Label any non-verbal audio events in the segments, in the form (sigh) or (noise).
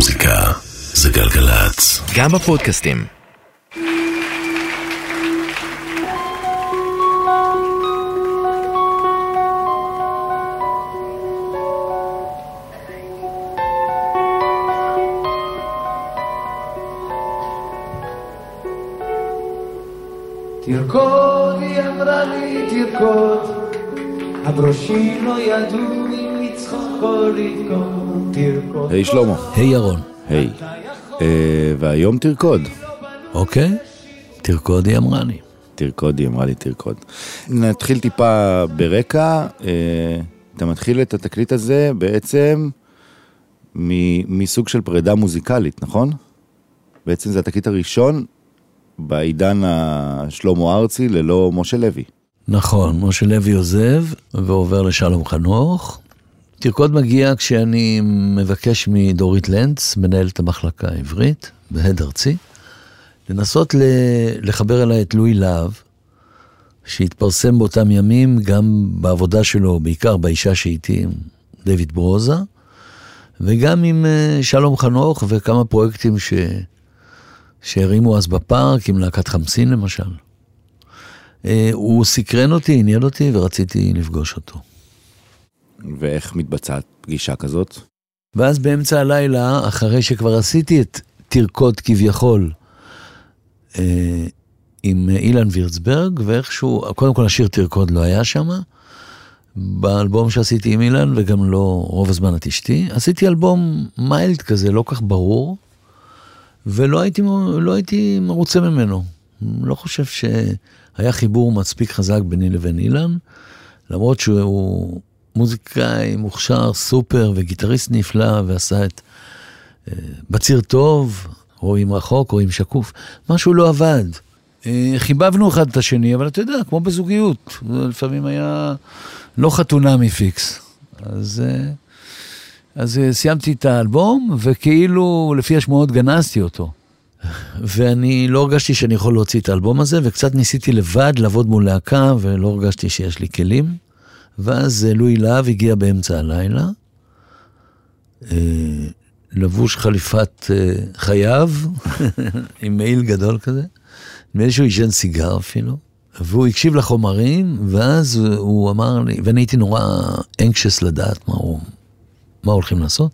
מוזיקה זה גלגלצ. גם בפודקאסטים. תרקוד, היא אמרה לי, תרקוד, הברושים לא ידעו היי שלמה. היי ירון. היי. אה, והיום תרקוד. אוקיי? תרקוד, היא אמרה לי. תרקוד, היא אמרה לי תרקוד. נתחיל טיפה ברקע. אה, אתה מתחיל את התקליט הזה בעצם מסוג של פרידה מוזיקלית, נכון? בעצם זה התקליט הראשון בעידן השלמה ארצי ללא משה לוי. נכון, משה לוי עוזב ועובר לשלום חנוך. תרקוד מגיע כשאני מבקש מדורית לנץ, מנהלת המחלקה העברית בהד ארצי, לנסות לחבר אליי את לואי להב, שהתפרסם באותם ימים גם בעבודה שלו, בעיקר באישה שאיתי, דויד ברוזה, וגם עם אה, שלום חנוך וכמה פרויקטים ש... שהרימו אז בפארק, עם להקת חמסין למשל. אה, הוא סקרן אותי, עניין אותי, ורציתי לפגוש אותו. ואיך מתבצעת פגישה כזאת? ואז באמצע הלילה, אחרי שכבר עשיתי את תרקוד כביכול אה, עם אילן וירצברג, ואיכשהו, קודם כל השיר תרקוד לא היה שם, באלבום שעשיתי עם אילן, וגם לא רוב הזמן את אשתי, עשיתי אלבום מיילד כזה, לא כך ברור, ולא הייתי, לא הייתי מרוצה ממנו. לא חושב שהיה חיבור מספיק חזק ביני לבין אילן, למרות שהוא מוזיקאי מוכשר, סופר וגיטריסט נפלא, ועשה את אה, בציר טוב, רואים רחוק, רואים שקוף, משהו לא עבד. אה, חיבבנו אחד את השני, אבל אתה יודע, כמו בזוגיות, לפעמים היה לא חתונה מפיקס. אז, אה, אז סיימתי את האלבום, וכאילו, לפי השמועות גנזתי אותו. ואני לא הרגשתי שאני יכול להוציא את האלבום הזה, וקצת ניסיתי לבד לעבוד מול להקה, ולא הרגשתי שיש לי כלים. ואז לואי להב הגיע באמצע הלילה, אה, לבוש חליפת אה, חייו, (laughs) עם מעיל גדול כזה, נדמה לי שהוא עישן סיגר אפילו, והוא הקשיב לחומרים, ואז הוא אמר לי, ואני הייתי נורא anxious לדעת מה, הוא, מה הולכים לעשות,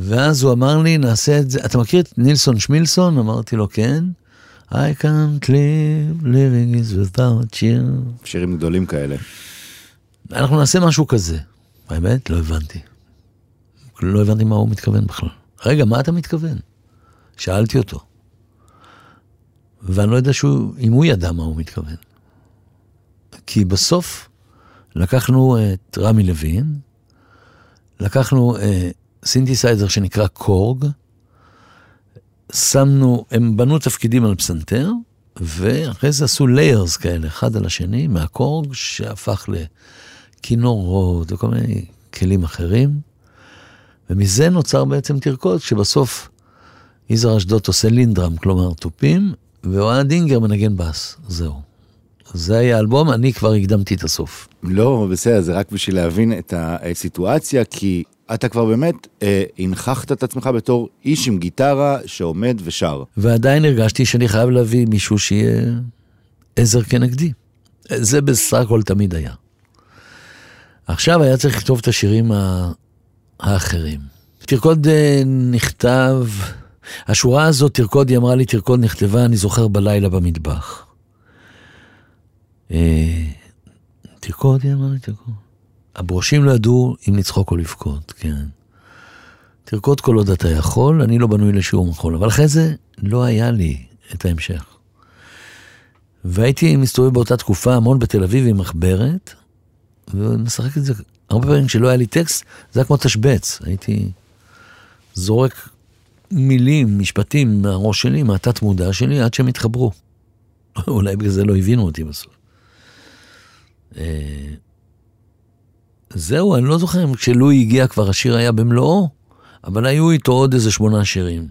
ואז הוא אמר לי, נעשה את זה, אתה מכיר את נילסון שמילסון? אמרתי לו, כן. I can't live, living is without you. שירים גדולים כאלה. אנחנו נעשה משהו כזה. האמת, לא הבנתי. לא הבנתי מה הוא מתכוון בכלל. רגע, מה אתה מתכוון? שאלתי אותו. ואני לא יודע שהוא, אם הוא ידע מה הוא מתכוון. כי בסוף לקחנו את רמי לוין, לקחנו אה, סינתסייזר שנקרא קורג, שמנו, הם בנו תפקידים על פסנתר, ואחרי זה עשו layers כאלה, אחד על השני, מהקורג, שהפך לכינורות וכל מיני כלים אחרים. ומזה נוצר בעצם תרקוד, שבסוף יזהר אשדוד עושה LinnDrum, כלומר תופים, ואוהד דינגר מנגן בס, זהו. זה היה האלבום, אני כבר הקדמתי את הסוף. לא, בסדר, זה רק בשביל להבין את הסיטואציה, כי אתה כבר באמת אה, הנכחת את עצמך בתור איש עם גיטרה שעומד ושר. ועדיין הרגשתי שאני חייב להביא מישהו שיהיה עזר כנגדי. זה בסך הכל תמיד היה. עכשיו היה צריך לכתוב את השירים. האחרים. תרקוד אה, נכתב, השורה הזאת, תרקוד, היא אמרה לי, תרקוד נכתבה, אני זוכר בלילה במטבח. אה, תרקוד, היא אמרה לי, תרקוד. הברושים לא ידעו אם לצחוק או לבכות, כן. תרקוד כל עוד אתה יכול, אני לא בנוי לשיעור מחול, אבל אחרי זה לא היה לי את ההמשך. והייתי מסתובב באותה תקופה המון בתל אביב עם מחברת, ומשחק את זה הרבה פעמים כשלא היה לי טקסט, זה היה כמו תשבץ, הייתי זורק מילים, משפטים מהראש שלי, מהתת מודע שלי, עד שהם התחברו. (laughs) אולי בגלל זה לא הבינו אותי בסוף. אה, זהו, אני לא זוכר אם כשלואי הגיע כבר השיר היה במלואו, אבל היו איתו עוד איזה שמונה שירים.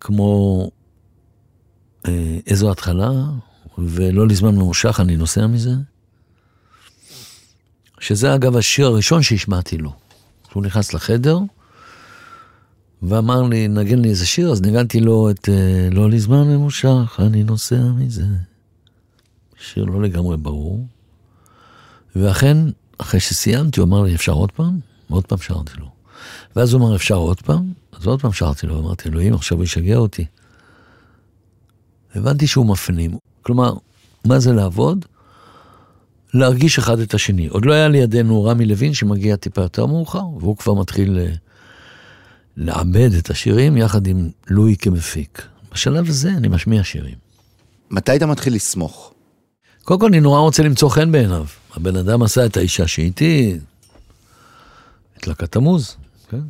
כמו אה, איזו התחלה, ולא לזמן ממושך, אני נוסע מזה. שזה אגב השיר הראשון שהשמעתי לו. הוא נכנס לחדר, ואמר לי, נגן לי איזה שיר, אז ניגנתי לו את אה, לא לזמן ממושך, אני נוסע מזה. שיר לא לגמרי ברור. ואכן, אחרי שסיימתי, הוא אמר לי, אפשר עוד פעם? ועוד פעם שרתי לו. ואז הוא אמר, אפשר עוד פעם? אז עוד פעם שרתי לו, אמרתי, אלוהים, עכשיו הוא ישגע אותי. הבנתי שהוא מפנים. כלומר, מה זה לעבוד? להרגיש אחד את השני. עוד לא היה לידינו רמי לוין שמגיע טיפה יותר מאוחר, והוא כבר מתחיל אה, לעבד את השירים יחד עם לואי כמפיק. בשלב הזה אני משמיע שירים. מתי אתה מתחיל לסמוך? קודם כל אני נורא רוצה למצוא חן בעיניו. הבן אדם עשה את האישה שאיתי, את להקת המוז, כן?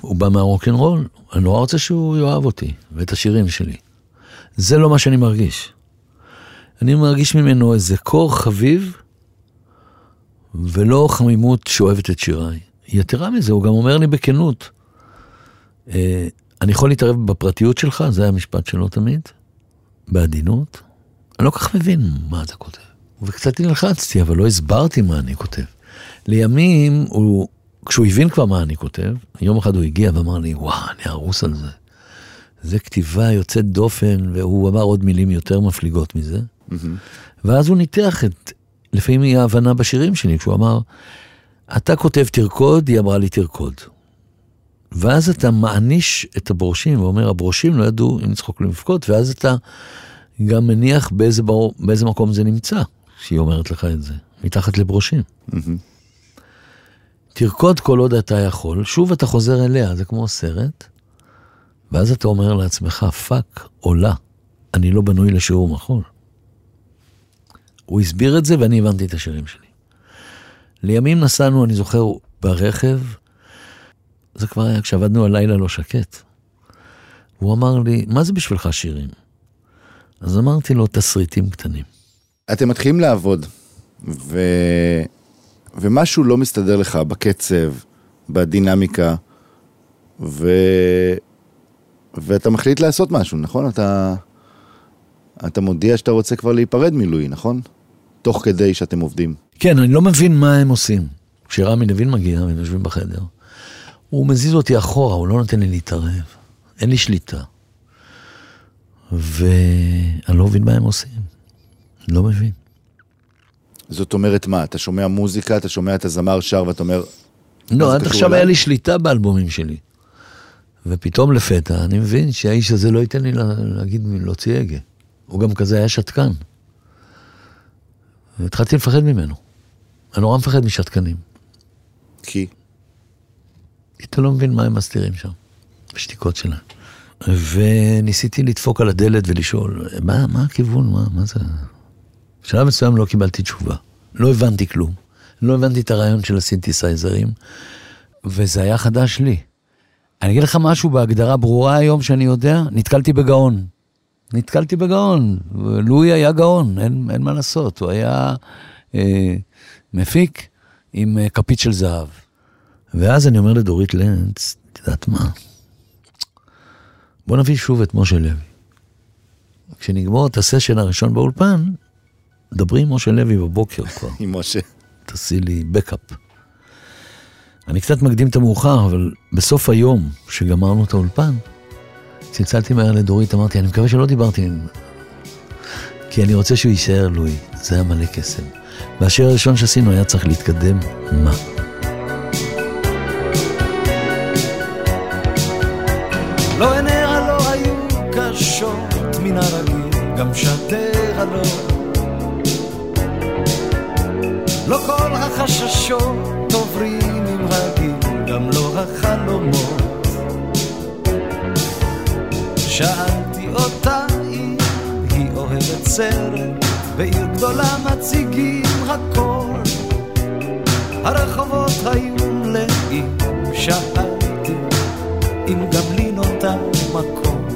הוא בא מהרוקנרול, אני נורא רוצה שהוא יאהב אותי ואת השירים שלי. זה לא מה שאני מרגיש. אני מרגיש ממנו איזה קור חביב, ולא חמימות שאוהבת את שיריי. יתרה מזה, הוא גם אומר לי בכנות, אה, אני יכול להתערב בפרטיות שלך, זה היה המשפט שלו תמיד, בעדינות. אני לא כל כך מבין מה אתה כותב. וקצת נלחצתי, אבל לא הסברתי מה אני כותב. לימים, הוא, כשהוא הבין כבר מה אני כותב, יום אחד הוא הגיע ואמר לי, וואו, אני ארוס על זה. זה כתיבה יוצאת דופן, והוא אמר עוד מילים יותר מפליגות מזה. ואז הוא ניתח את, לפעמים היא ההבנה בשירים שלי, כשהוא אמר, אתה כותב תרקוד, היא אמרה לי תרקוד. ואז אתה מעניש את הברושים, ואומר, הברושים לא ידעו אם לצחוק או לבכות, ואז אתה גם מניח באיזה, בר... באיזה מקום זה נמצא, שהיא אומרת לך את זה, מתחת לברושים. תרקוד כל עוד אתה יכול, שוב אתה חוזר אליה, זה כמו סרט, ואז אתה אומר לעצמך, fuck, עולה, אני לא בנוי לשיעור מחול. הוא הסביר את זה ואני הבנתי את השירים שלי. לימים נסענו, אני זוכר, ברכב, זה כבר היה כשעבדנו על לילה לא שקט. הוא אמר לי, מה זה בשבילך שירים? אז אמרתי לו, תסריטים קטנים. אתם מתחילים לעבוד, ו... ומשהו לא מסתדר לך בקצב, בדינמיקה, ו... ואתה מחליט לעשות משהו, נכון? אתה, אתה מודיע שאתה רוצה כבר להיפרד מלואי, נכון? תוך כדי שאתם עובדים. כן, אני לא מבין מה הם עושים. כשרמי לוין מגיע, והם יושבים בחדר, הוא מזיז אותי אחורה, הוא לא נותן לי להתערב. אין לי שליטה. ואני לא מבין מה הם עושים. לא מבין. זאת אומרת מה, אתה שומע מוזיקה, אתה שומע את הזמר שר ואתה אומר... לא, עד עכשיו? היה לי שליטה באלבומים שלי. ופתאום לפתע אני מבין שהאיש הזה לא ייתן לי לה- להגיד, להוציא הגה. הוא גם כזה היה שתקן. והתחלתי לפחד ממנו. אני נורא מפחד משתקנים. כי? אתה לא מבין מה הם מסתירים שם, בשתיקות שלהם. וניסיתי לדפוק על הדלת ולשאול, מה, מה הכיוון, מה, מה זה? בשלב מסוים לא קיבלתי תשובה. לא הבנתי כלום. לא הבנתי את הרעיון של הסינתסייזרים, וזה היה חדש לי. אני אגיד לך משהו בהגדרה ברורה היום שאני יודע, נתקלתי בגאון. נתקלתי בגאון, לואי היה גאון, אין, אין מה לעשות, הוא היה אה, מפיק עם אה, כפית של זהב. ואז אני אומר לדורית לנץ, את יודעת מה? בוא נביא שוב את משה לוי. כשנגמור את הסשן הראשון באולפן, דברי עם משה לוי בבוקר כבר, (laughs) עם משה. תעשי לי בקאפ. אני קצת מקדים את המאוחר, אבל בסוף היום שגמרנו את האולפן, צלצלתי מהר לדורית, אמרתי, אני מקווה שלא דיברתי עם... כי אני רוצה שהוא יישאר לואי, זה היה מלא קסם. והשיר הראשון שעשינו היה צריך להתקדם, מה? לא עיניה לא היו קשות מן הרגיל, גם שתיה לא. לא כל החששות שאלתי אותה אם היא אוהבת סרט, בעיר גדולה מציגים הכל. הרחובות היו מלאים, שאלתי אם גם לי נותר מקום,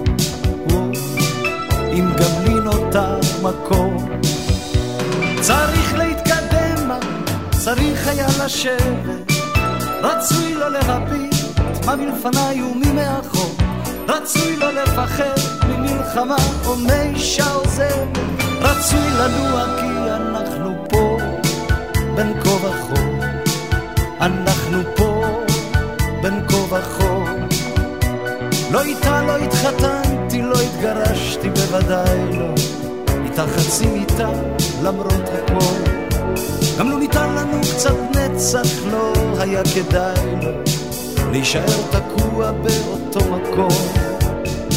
אם גם לי נותר מקום. צריך להתקדם, צריך היה לשבת, רצוי לא להביט מה מלפניי ומי מאחור, רצוי לא לפחד ממלחמה או מאישה עוזבת, רצוי לנוע כי אנחנו פה בין כה וכה, אנחנו פה בין כה וכה. לא איתה לא התחתנתי, לא התגרשתי, בוודאי לא. איתה חצי מיטה, למרות הכל. גם לו ניתן לנו קצת נצח, לא היה כדאי לו להישאר תקוע באותו מקום.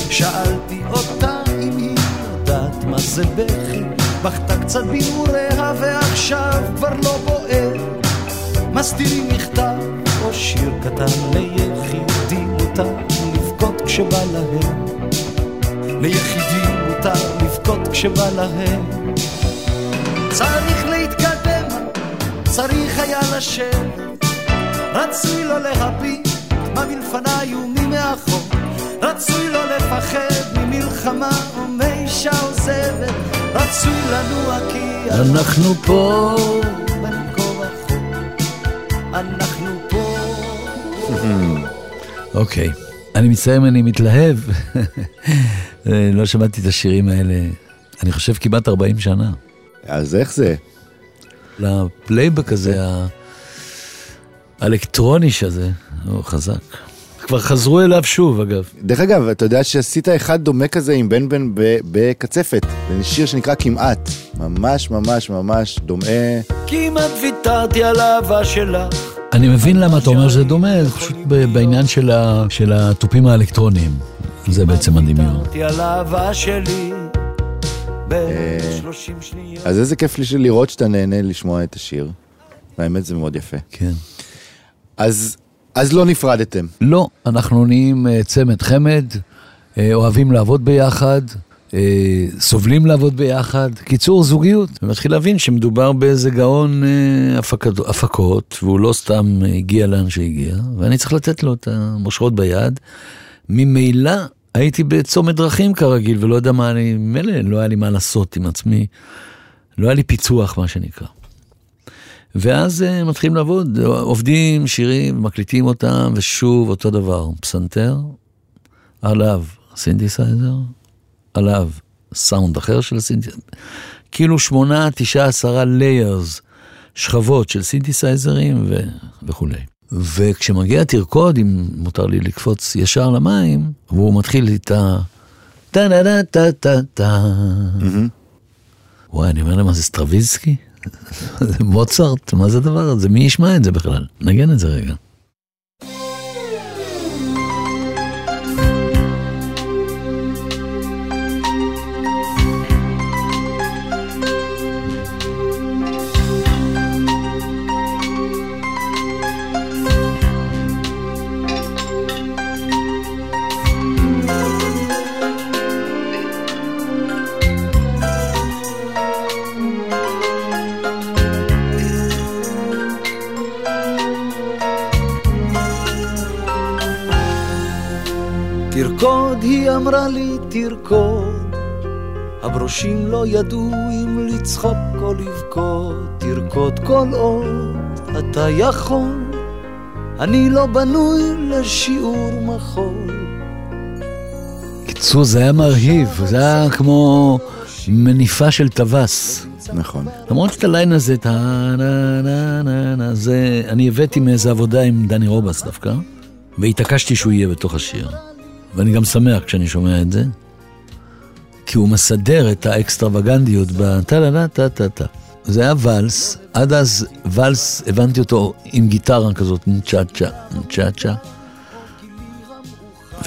שאלתי אותה אם היא יודעת מה זה בכי, בכתה קצת בנעוריה ועכשיו כבר לא בוער. מסתירים מכתב או שיר קטן ליחידים מותר לבכות כשבא להם. ליחידים מותר לבכות כשבא להם. צריך להתקדם, צריך היה לשבת, רצוי לא להביט מה מלפניי ומי מאחור, רצוי לא לפחד ממלחמה ומאישה עוזבת, רצוי לנוע כי אנחנו פה. אנחנו פה. (laughs) אוקיי. אני מצטער אם אני מתלהב. (laughs) לא שמעתי את השירים האלה, אני חושב כמעט 40 שנה. אז איך זה? לפלייבק הזה, ה- האלקטרוני הזה, הוא חזק. כבר חזרו אליו שוב, אגב. דרך אגב, אתה יודע שעשית אחד דומה כזה עם בן בן בקצפת, זה שיר שנקרא כמעט, ממש ממש ממש דומה. כמעט ויתרתי על האהבה שלך. אני מבין למה אתה אומר שזה דומה, זה פשוט בעניין של ה- של התופים האלקטרוניים. זה בעצם הדמיון. ויתרתי על האהבה שלי. ב-30 שניות. אז איזה כיף לי לראות שאתה נהנה לשמוע את השיר. האמת זה מאוד יפה. כן. אז, אז לא נפרדתם. לא, אנחנו נהיים אה, צמד חמד, אה, אוהבים לעבוד ביחד, אה, סובלים לעבוד ביחד. קיצור, זוגיות. ומתחיל להבין שמדובר באיזה גאון הפקד, הפקות, והוא לא סתם הגיע לאן שהגיע, ואני צריך לתת לו את המושכות ביד. ממילא הייתי בצומת דרכים כרגיל, ולא יודע מה אני, מילא לא היה לי מה לעשות עם עצמי, לא היה לי פיצוח, מה שנקרא. ואז uh, מתחילים לעבוד, עובדים, שירים, מקליטים אותם, ושוב אותו דבר, פסנתר, עליו סינתסייזר, עליו סאונד אחר של הסינתסייזר, כאילו שמונה, תשעה, עשרה layers, שכבות של סינתסייזרים ו... וכולי. וכשמגיע תרקוד, אם מותר לי לקפוץ ישר למים, והוא מתחיל איתה טה דה דה טה טה טה. וואי, אני אומר להם, מה זה סטרווינסקי? (laughs) מוצרט? מה זה הדבר הזה? מי ישמע את זה בכלל? נגן את זה רגע. אמרה לי, תרקוד. הברושים לא ידעו אם לצחוק או לבכות. תרקוד כל עוד אתה יכול. אני לא בנוי לשיעור מחול. קיצור, זה היה מרהיב, זה היה כמו מניפה של טווס. נכון. למרות שאת הליין הזה, את ה... נה נה נה נה, זה... אני הבאתי מאיזה עבודה עם דני רובס דווקא, והתעקשתי שהוא יהיה בתוך השיר. ואני גם שמח כשאני שומע את זה, כי הוא מסדר את האקסטרווגנדיות בטה לה לה טה טה טה. זה היה ואלס, עד אז ואלס, הבנתי אותו עם גיטרה כזאת, צ'ה צ'ה, צ'ה צ'ה.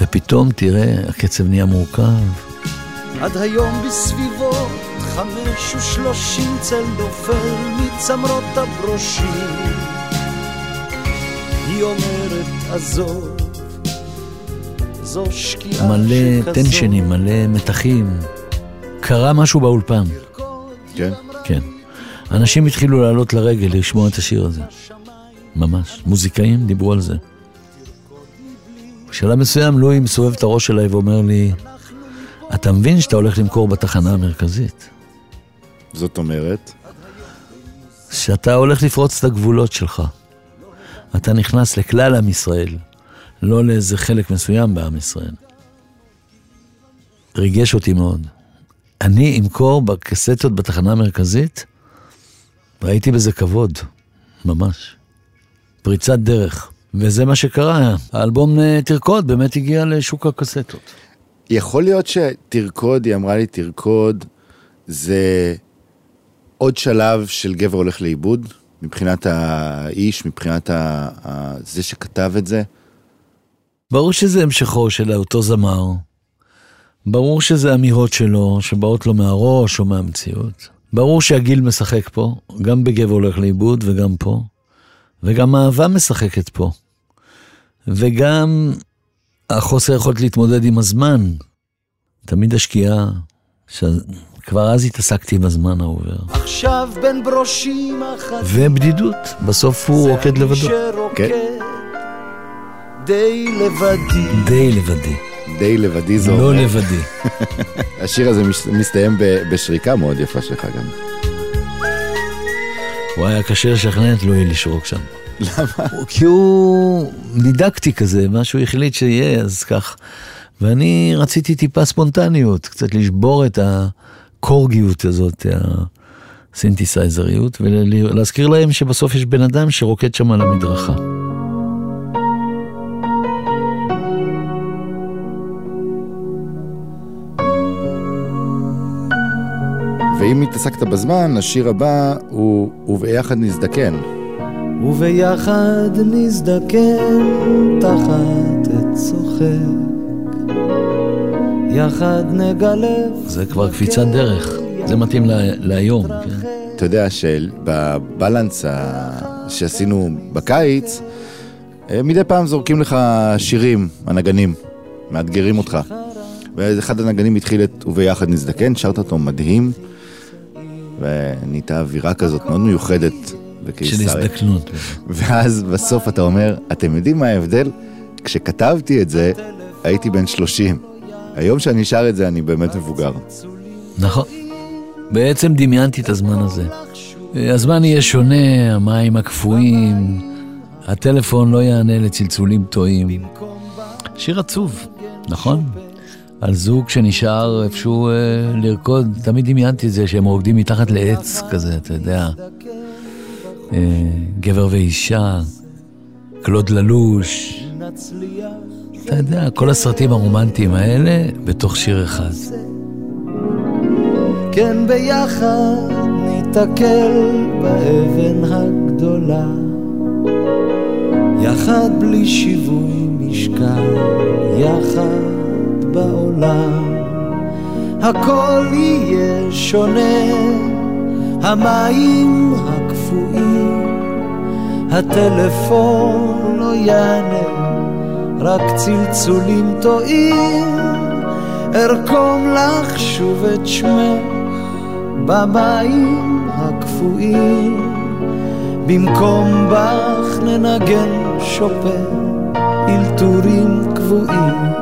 ופתאום, תראה, הקצב נהיה מורכב. עד היום בסביבות חמש ושלושים צל נופל מצמרות הברושים. היא אומרת עזוב, מלא שכזו. טנשנים, מלא מתחים. קרה משהו באולפן, כן. כן. אנשים התחילו לעלות לרגל לשמוע את השיר הזה. ממש. מוזיקאים דיברו על זה. בשלב מסוים לואי מסובב את הראש אליי ואומר לי, אתה מבין שאתה הולך למכור בתחנה המרכזית? זאת אומרת, שאתה הולך לפרוץ את הגבולות שלך. אתה נכנס לכלל עם ישראל, לא לאיזה חלק מסוים בעם ישראל. ריגש אותי מאוד. אני אמכור בקסטות בתחנה המרכזית, ראיתי בזה כבוד, ממש. פריצת דרך. וזה מה שקרה, האלבום אה, תרקוד באמת הגיע לשוק הקסטות. יכול להיות שתרקוד, היא אמרה לי תרקוד, זה עוד שלב של גבר הולך לאיבוד, מבחינת האיש, מבחינת ה... זה שכתב את זה. ברור שזה המשכו של אותו זמר. ברור שזה אמירות שלו, שבאות לו מהראש או מהמציאות. ברור שהגיל משחק פה, גם בגבר הולך לאיבוד וגם פה. וגם אהבה משחקת פה. וגם החוסר יכולת להתמודד עם הזמן. תמיד השקיעה, שכבר אז התעסקתי עם הזמן העובר. עכשיו בין ברושים אחת ובדידות, בסוף הוא רוקד לבדו. כן. די לבדי. די לבדי, די לבדי זו. לא לבדי. (laughs) השיר הזה מסתיים בשריקה מאוד יפה שלך גם. הוא היה קשה לשכנע את לואי לשרוק שם. למה? (laughs) כי הוא דידקטי כזה, מה שהוא החליט שיהיה, אז כך. ואני רציתי טיפה ספונטניות, קצת לשבור את הקורגיות הזאת, הסינתסייזריות, ולהזכיר להם שבסוף יש בן אדם שרוקד שם על המדרכה. ואם התעסקת בזמן, השיר הבא הוא "וביחד נזדקן". וביחד נזדקן תחת עץ צוחק. יחד נגלף. זה כבר קפיצת דרך, זה מתאים לה, להיום. כן? אתה יודע שבבלנס שעשינו בקיץ, אה, מדי פעם זורקים לך שירים, הנגנים, מאתגרים אותך. ואחד הנגנים התחיל את "וביחד נזדקן", שרת אותו מדהים, ונהייתה אווירה כזאת מאוד מיוחדת של בקיסריה. הזדקנות. ואז בסוף אתה אומר, אתם יודעים מה ההבדל? כשכתבתי את זה, הייתי בן 30. היום שאני שר את זה, אני באמת מבוגר. נכון. בעצם דמיינתי את הזמן הזה. הזמן יהיה שונה, המים הקפואים, הטלפון לא יענה לצלצולים טועים. שיר עצוב, נכון? על זוג שנשאר איפשהו אה, לרקוד, תמיד דמיינתי את זה שהם רוקדים מתחת לעץ כזה, אתה יודע. אה, גבר ואישה, קלוד ללוש, אתה יודע, כל הסרטים הרומנטיים האלה בתוך שיר אחד. כן ביחד ניתקל באבן הגדולה יחד בלי שיווי משקל יחד בעולם. הכל יהיה שונה המים הקפואים הטלפון לא יענה רק צלצולים טועים. ארקום לך שוב את שמך במים הקפואים. במקום בך ננגן שופן אלתורים קבועים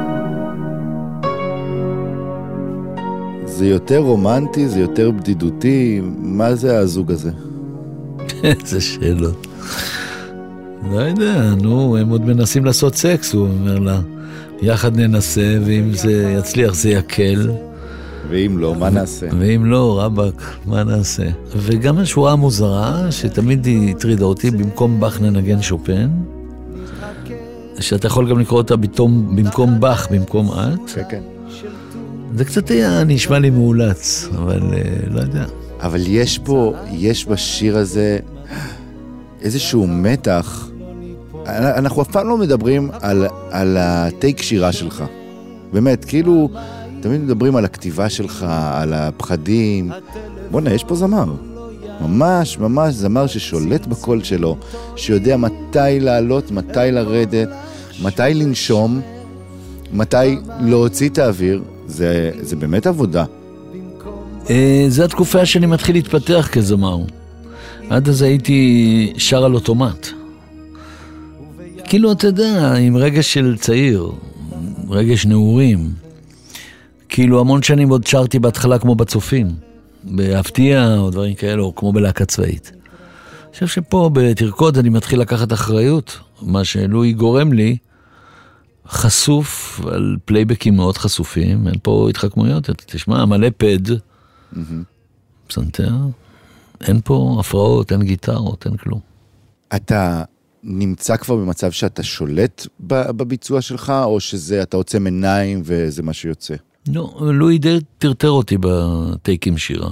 זה יותר רומנטי, זה יותר בדידותי, מה זה הזוג הזה? (laughs) איזה שאלות. לא יודע, נו, הם עוד מנסים לעשות סקס, הוא אומר לה. יחד ננסה, ואם זה יצליח זה יקל, ואם לא, מה נעשה? ואם לא, רבאק, מה נעשה? וגם השורה המוזרה, שתמיד היא הטרידה אותי, במקום באך ננגן שופן, שאתה יכול גם לקרוא אותה בתום, במקום באך, במקום את, כן, כן. זה קצת היה נשמע לי מאולץ, אבל אה, לא יודע. אבל יש פה, יש בשיר הזה איזשהו מתח. אנחנו אף פעם לא מדברים על, על הטייק שירה שלך. באמת, כאילו, תמיד מדברים על הכתיבה שלך, על הפחדים. בואנה, יש פה זמר. ממש, ממש זמר ששולט בקול שלו, שיודע מתי לעלות, מתי לרדת, מתי לנשום, מתי להוציא את האוויר. זה, זה באמת עבודה. אה, זה התקופה שאני מתחיל להתפתח כזמר. עד אז הייתי שר על אוטומט. כאילו, אתה יודע, עם רגש של צעיר, רגש נעורים. כאילו, המון שנים עוד שרתי בהתחלה כמו בצופים, בהפתיע או דברים כאלה, או כמו בלהקה צבאית. אני חושב שפה בתרקוד אני מתחיל לקחת אחריות, מה שלואי גורם לי, חשוף על פלייבקים מאוד חשופים, אין פה התחכמויות, אתה תשמע, מלא pad, פסנתר, אין פה הפרעות, אין גיטרות, אין כלום. אתה נמצא כבר במצב שאתה שולט בביצוע שלך, או שזה אתה עוצם עיניים וזה מה שיוצא? לא, לואי די טרטר אותי בטייקים שירה.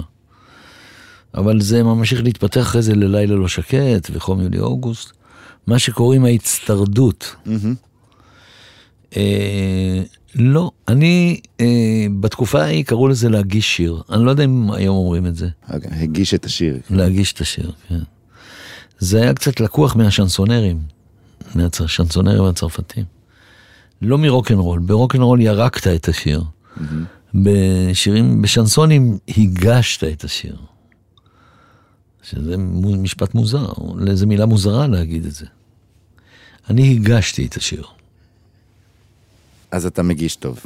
אבל זה ממשיך להתפתח אחרי זה ללילה לא שקט וחום יולי אוגוסט. מה שקוראים ההצטרדות. אה, לא, אני, אה, בתקופה ההיא קראו לזה להגיש שיר. אני לא יודע אם היום אומרים את זה. הגיש את השיר. להגיש את השיר, כן. זה היה קצת לקוח מהשנסונרים, מהשנסונרים הצרפתים. לא מרוקנרול, ברוקנרול ירקת את השיר. בשירים, בשנסונים הגשת את השיר. שזה משפט מוזר, זו מילה מוזרה להגיד את זה. אני הגשתי את השיר. אז אתה מגיש טוב.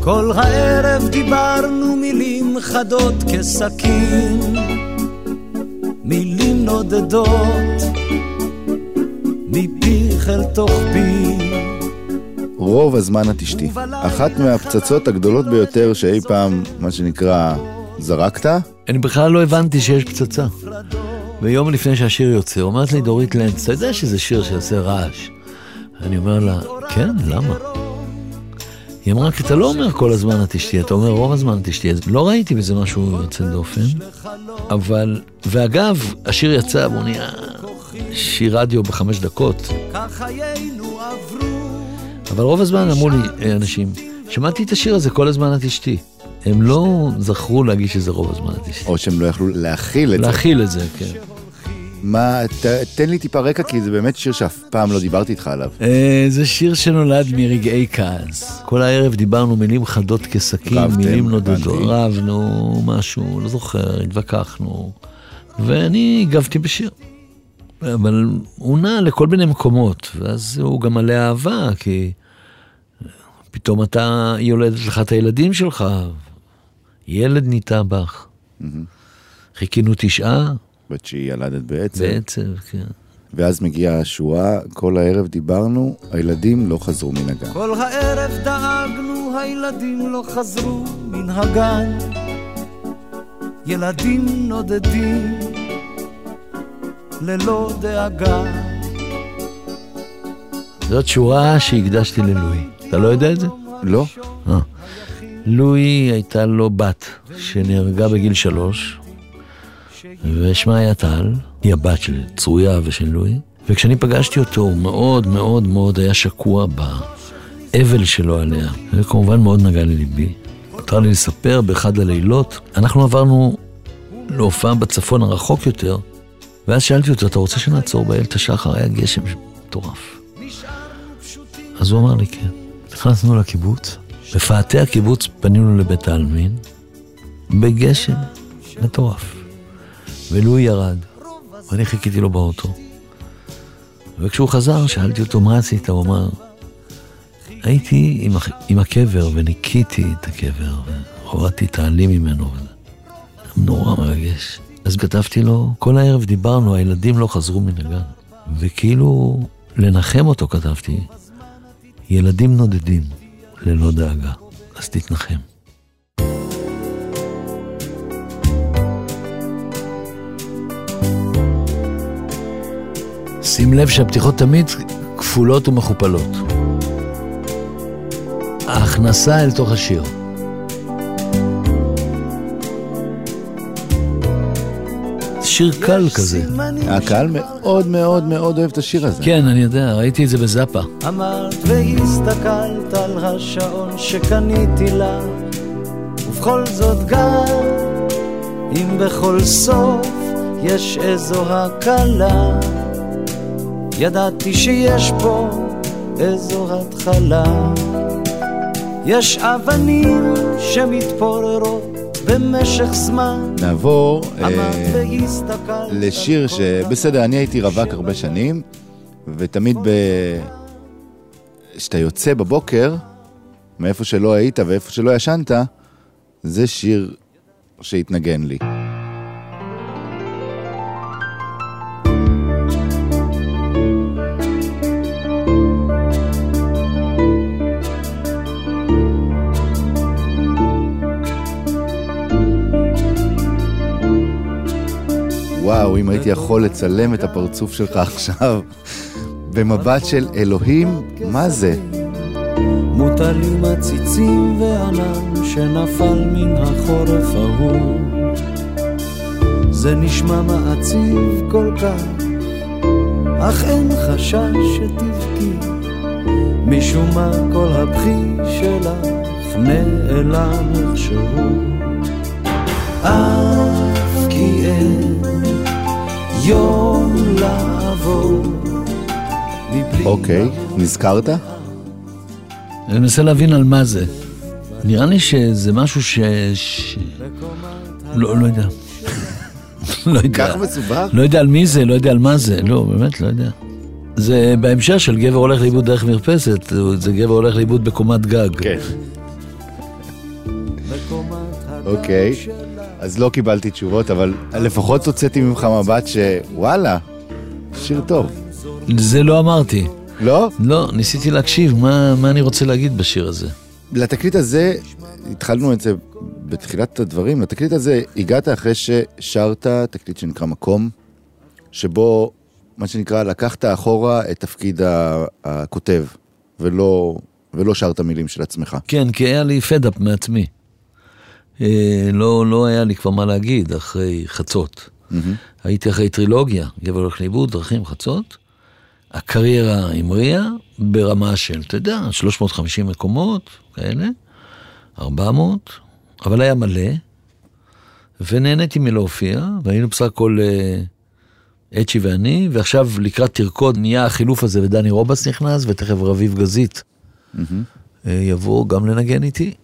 כל הערב דיברנו מילים חדות כסכין, מילים נודדות, מפיך אל תוך פי. רוב הזמן את אשתי. אחת מהפצצות הגדולות ביותר שאי פעם, מה שנקרא, זרקת, אני בכלל לא הבנתי שיש פצצה. ויום לפני שהשיר יוצא, אומרת לי דורית לנץ, אתה יודע שזה שיר שעושה רעש? אני אומר לה, כן, למה? היא אמרה, כי אתה לא אומר כל הזמן את אשתי, אתה אומר רוב הזמן את אשתי. אז לא ראיתי בזה משהו יוצא דופן, אבל, ואגב, השיר יצא והוא נהיה שיר רדיו בחמש דקות, כך חיינו. אבל רוב הזמן אמרו לי אה, אנשים, שמעתי את השיר הזה כל הזמן את אשתי. הם לא זכרו להגיש את זה רוב הזמן את אשתי. או שהם לא יכלו להכיל את זה. להכיל את זה, כן. מה, ת, תן לי טיפה רקע, כי זה באמת שיר שאף פעם לא דיברתי איתך עליו. אה, זה שיר שנולד מרגעי כעס. כל הערב דיברנו מילים חדות כסכין, רבתם, מילים נודדות. הבנתי. רבנו, משהו, לא זוכר, התווכחנו. ואני הגבתי בשיר. אבל הוא נע לכל מיני מקומות, ואז הוא גם מלא אהבה, כי פתאום אתה יולדת לך את הילדים שלך. ילד ניטע בך. חיכינו תשעה, בת שהיא ילדת בעצם. בעצב, כן. ואז מגיעה השורה, כל הערב דיברנו, הילדים לא חזרו מן הגן. כל הערב דאגנו, הילדים לא חזרו מן הגן. ילדים נודדים, ללא דאגה. זאת שורה שהקדשתי ללואי. אתה לא יודע את זה? לא? אה. לואי הייתה לו בת שנהרגה בגיל שלוש, ושמה היה טל, היא הבת של צרויה ושל לואי, וכשאני פגשתי אותו הוא מאוד מאוד מאוד היה שקוע באבל שלו עליה, זה כמובן מאוד נגע לליבי. מותר לי לספר באחד הלילות, אנחנו עברנו להופעה בצפון הרחוק יותר, ואז שאלתי אותו, אתה רוצה שנעצור באיילת השחר? היה גשם מטורף. אז הוא אמר לי כן. נכנסנו לקיבוץ, בפאתי הקיבוץ פנינו לבית העלמין, בגשם מטורף. ולואי ירד, ואני חיכיתי לו באוטו. וכשהוא חזר, שאלתי אותו, מה עשית? הוא אמר, הייתי עם, עם הקבר וניקיתי את הקבר, והורדתי את העלים ממנו. נורא מרגש. אז כתבתי לו, כל הערב דיברנו, הילדים לא חזרו מן הגן. וכאילו, לנחם אותו כתבתי, ילדים נודדים, ללא דאגה, אז תתנחם. שים לב שהפתיחות תמיד כפולות ומכופלות. ההכנסה אל תוך השיר. שיר קל כזה. הקהל מאוד מאוד מאוד אוהב את השיר הזה. כן, אני יודע, ראיתי את זה בזאפה. אמרת והסתכלת על השעון שקניתי לה ובכל זאת גם אם בכל סוף יש איזו הקלה ידעתי שיש פה איזו התחלה יש אבנים שמתפוררות במשך זמן נעבור אה, לשיר שבסדר, אני הייתי רווק הרבה שנים, ותמיד. כשאתה יוצא בבוקר, מאיפה שלא היית ואיפה שלא ישנת, זה שיר שהתנגן לי. וואו, אם הייתי יכול לצלם את הפרצוף שלך עכשיו במבט של אלוהים, מה זה? מוטלים עציצים וענן שנפל מן החורף ההוא. זה נשמע מעציב כל כך, אך אין חשש שתבכי, משום מה כל הבכי שלך נעלם איכשהו. אף כי אין יום לעבור מבלי... אוקיי, נזכרת? אני מנסה להבין על מה זה. נראה לי שזה משהו ש... ש... לא, לא יודע. (laughs) לא יודע. כך מסובך? לא יודע על מי זה, לא יודע על מה זה, לא, באמת לא יודע. זה בהמשך של גבר הולך לאיבוד דרך מרפסת, זה גבר הולך לאיבוד בקומת גג. כן. אוקיי, אז לא קיבלתי תשובות, אבל לפחות הוצאתי ממך מבט שוואלה, שיר טוב. זה לא אמרתי. לא? לא, ניסיתי להקשיב, מה, מה אני רוצה להגיד בשיר הזה. לתקליט הזה, התחלנו את זה בתחילת הדברים, לתקליט הזה הגעת אחרי ששרת תקליט שנקרא מקום, שבו, מה שנקרא, לקחת אחורה את תפקיד הכותב, ולא, ולא שרת מילים של עצמך. כן, כי היה לי פדאפ מעצמי. אה, לא, לא היה לי כבר מה להגיד אחרי חצות. הייתי אחרי טרילוגיה, גבר הולך לאיבוד, דרכים חצות. הקריירה המריאה ברמה של, אתה יודע, 350 מקומות כאלה, 400, אבל היה מלא, ונהניתי מלהופיע, והיינו בסך הכל אה, אצ'י ואני, ועכשיו לקראת תרקוד נהיה החילוף הזה, ודני רובס נכנס, ותכף רביב גזית אה, יבוא גם לנגן איתי.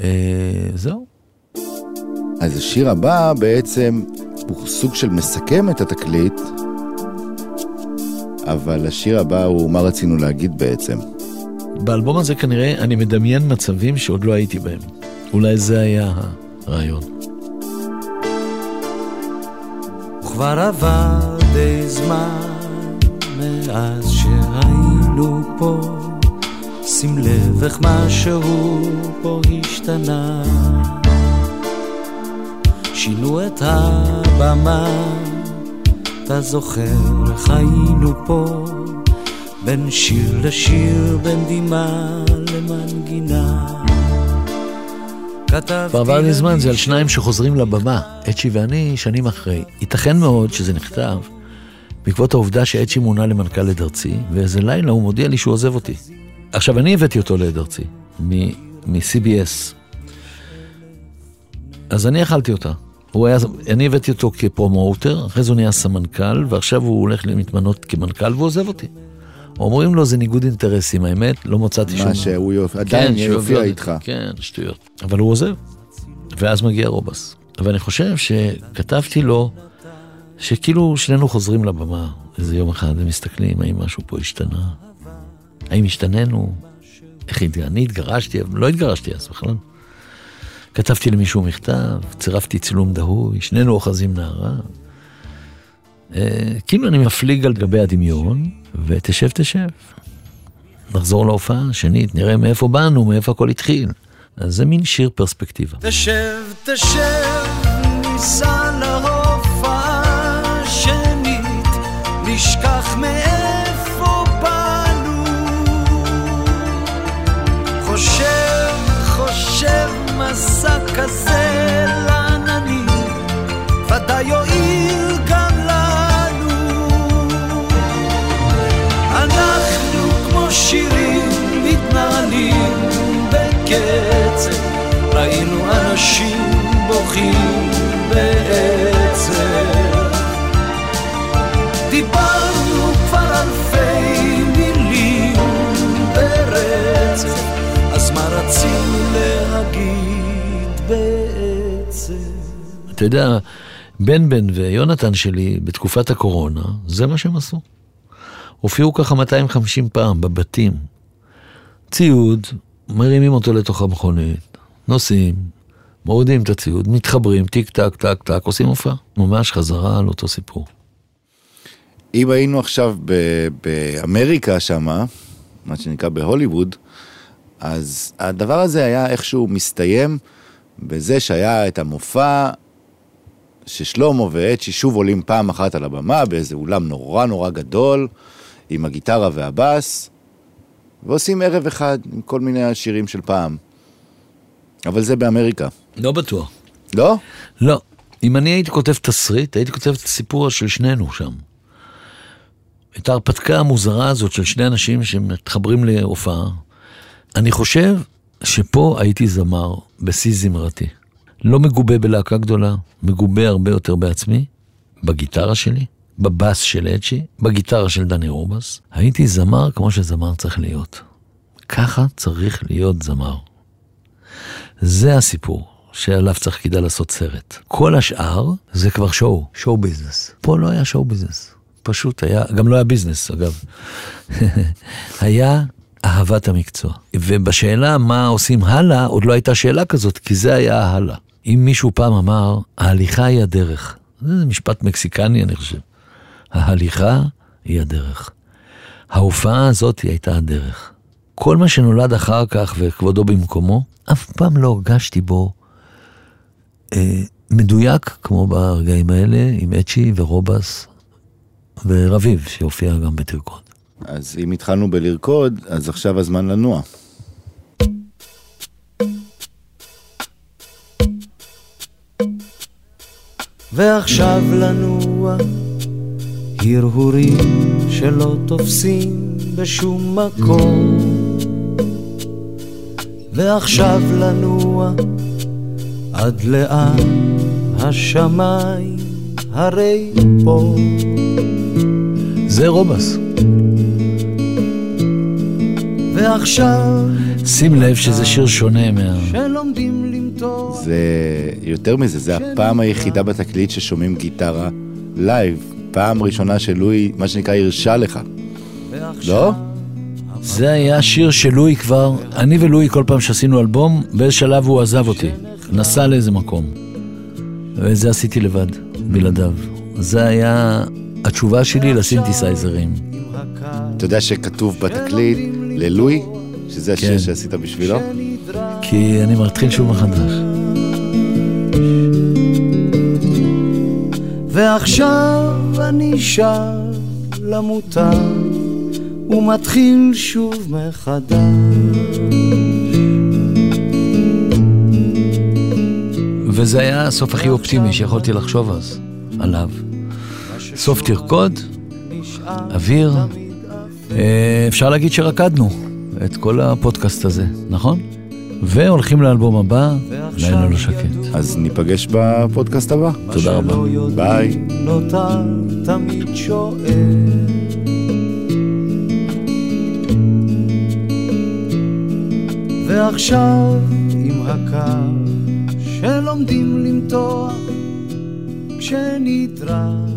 אה, זהו. אז השיר הבא בעצם הוא סוג של מסכם את התקליט, אבל השיר הבא הוא מה רצינו להגיד בעצם. באלבום הזה כנראה אני מדמיין מצבים שעוד לא הייתי בהם. אולי זה היה הרעיון. וכבר עבר די זמן מאז שהיינו פה, שים לב איך משהו פה השתנה. שינו את הבמה, אתה זוכר איך היינו פה, בין שיר לשיר, בין דמעה למנגינה. כבר עבר לי זמן, זה על שניים שחוזרים לבמה, אצ'י ואני, שנים אחרי. ייתכן מאוד שזה נכתב בעקבות העובדה שאצ'י מונה למנכ"ל עד ארצי, ואיזה לילה הוא מודיע לי שהוא עוזב אותי. עכשיו, אני הבאתי אותו לעד ארצי, מ-CBS. אז אני אכלתי אותה. הוא היה, אני הבאתי אותו כפרומוטר, אחרי זה הוא נהיה סמנכ"ל, ועכשיו הוא הולך להתמנות כמנכ"ל והוא עוזב אותי. אומרים לו זה ניגוד אינטרסים, האמת, לא מצאתי שום... מה שהוא יופ... עדיין שהוא יופיע. איתך. כן, שטויות. אבל הוא עוזב, ואז מגיע רובס. ואני חושב שכתבתי לו, שכאילו שנינו חוזרים לבמה איזה יום אחד ומסתכלים האם משהו פה השתנה. האם השתננו? איך הת... אני התגרשתי, אבל לא התגרשתי אז בכלל. כתבתי למישהו מכתב, צירפתי צילום דהוי, שנינו אוחזים נערה. אה, כאילו אני מפליג על גבי הדמיון, ותשב תשב. נחזור להופעה, שנית, נראה מאיפה באנו, מאיפה הכל התחיל. אז זה מין שיר פרספקטיבה. תשב, תשב, ניסע להופעה שנית, נשכח כזה לעננים, ודאי יועיל גם לנו. אנחנו כמו שירים מתנהלים בקצב, ראינו אנשים בוכים יודע, בן בן ויונתן שלי בתקופת הקורונה, זה מה שהם עשו. הופיעו ככה 250 פעם בבתים. ציוד, מרימים אותו לתוך המכונית, נוסעים, מורידים את הציוד, מתחברים, טיק טק טק טק, עושים הופעה. ממש חזרה על אותו סיפור. אם היינו עכשיו ב- באמריקה שמה, מה שנקרא בהוליווד, אז הדבר הזה היה איכשהו מסתיים בזה שהיה את המופע ששלמה ואצ'י שוב עולים פעם אחת על הבמה באיזה אולם נורא נורא גדול, עם הגיטרה והבאס, ועושים ערב אחד עם כל מיני השירים של פעם. אבל זה באמריקה. לא בטוח. לא? לא. אם אני הייתי כותב תסריט, הייתי כותב את הסיפור של שנינו שם. את ההרפתקה המוזרה הזאת של שני אנשים שמתחברים להופעה. אני חושב שפה הייתי זמר בשיא זמרתי. לא מגובה בלהקה גדולה, מגובה הרבה יותר בעצמי, בגיטרה שלי, בבאס של אצ'י, בגיטרה של דני רובס. הייתי זמר כמו שזמר צריך להיות. ככה צריך להיות זמר. זה הסיפור שעליו צריך כדאי לעשות סרט. כל השאר זה כבר show, show business. פה לא היה show business. פשוט היה, גם לא היה business אגב. (laughs) היה אהבת המקצוע. ובשאלה מה עושים הלאה, עוד לא הייתה שאלה כזאת, כי זה היה הלאה. אם מישהו פעם אמר, ההליכה היא הדרך. זה משפט מקסיקני, אני חושב. ההליכה היא הדרך. ההופעה הזאת היא הייתה הדרך. כל מה שנולד אחר כך וכבודו במקומו, אף פעם לא הרגשתי בו אה, מדויק כמו ברגעים האלה עם אצ'י ורובס ורביב שהופיע גם בתרקוד. אז אם התחלנו בלרקוד, אז עכשיו הזמן לנוע. ועכשיו לנוע הרהורים שלא תופסים בשום מקום ועכשיו לנוע עד לאן השמיים הרי פה זה רובס. ועכשיו שים לב שזה שיר שונה מה... שלומדים למתור זה יותר מזה, זה הפעם היחידה בתקליט ששומעים גיטרה לייב. פעם ראשונה שלואי, מה שנקרא, הרשה לך. לא? זה היה שיר שלואי כבר, אני ולואי כל פעם שעשינו אלבום, באיזה שלב הוא עזב אותי, נסע לאיזה מקום. וזה עשיתי לבד, בלעדיו. זה היה התשובה שלי לסינתסייזרים. אתה יודע שכתוב בתקליט ללואי, שזה השיר כן. שעשית בשבילו? כי אני מתחיל שוב מחדש. ועכשיו אני שב למוטב ומתחיל שוב מחדש וזה היה הסוף הכי אופטימי שיכולתי לחשוב אז, עליו. סוף תרקוד, אוויר, אפשר להגיד שרקדנו את כל הפודקאסט הזה, נכון? והולכים לאלבום הבא, לילה לא שקט. אז ניפגש בפודקאסט הבא. תודה רבה. ביי. נותר תמיד שואל ועכשיו עם הקו שלומדים למתוח כשנדרש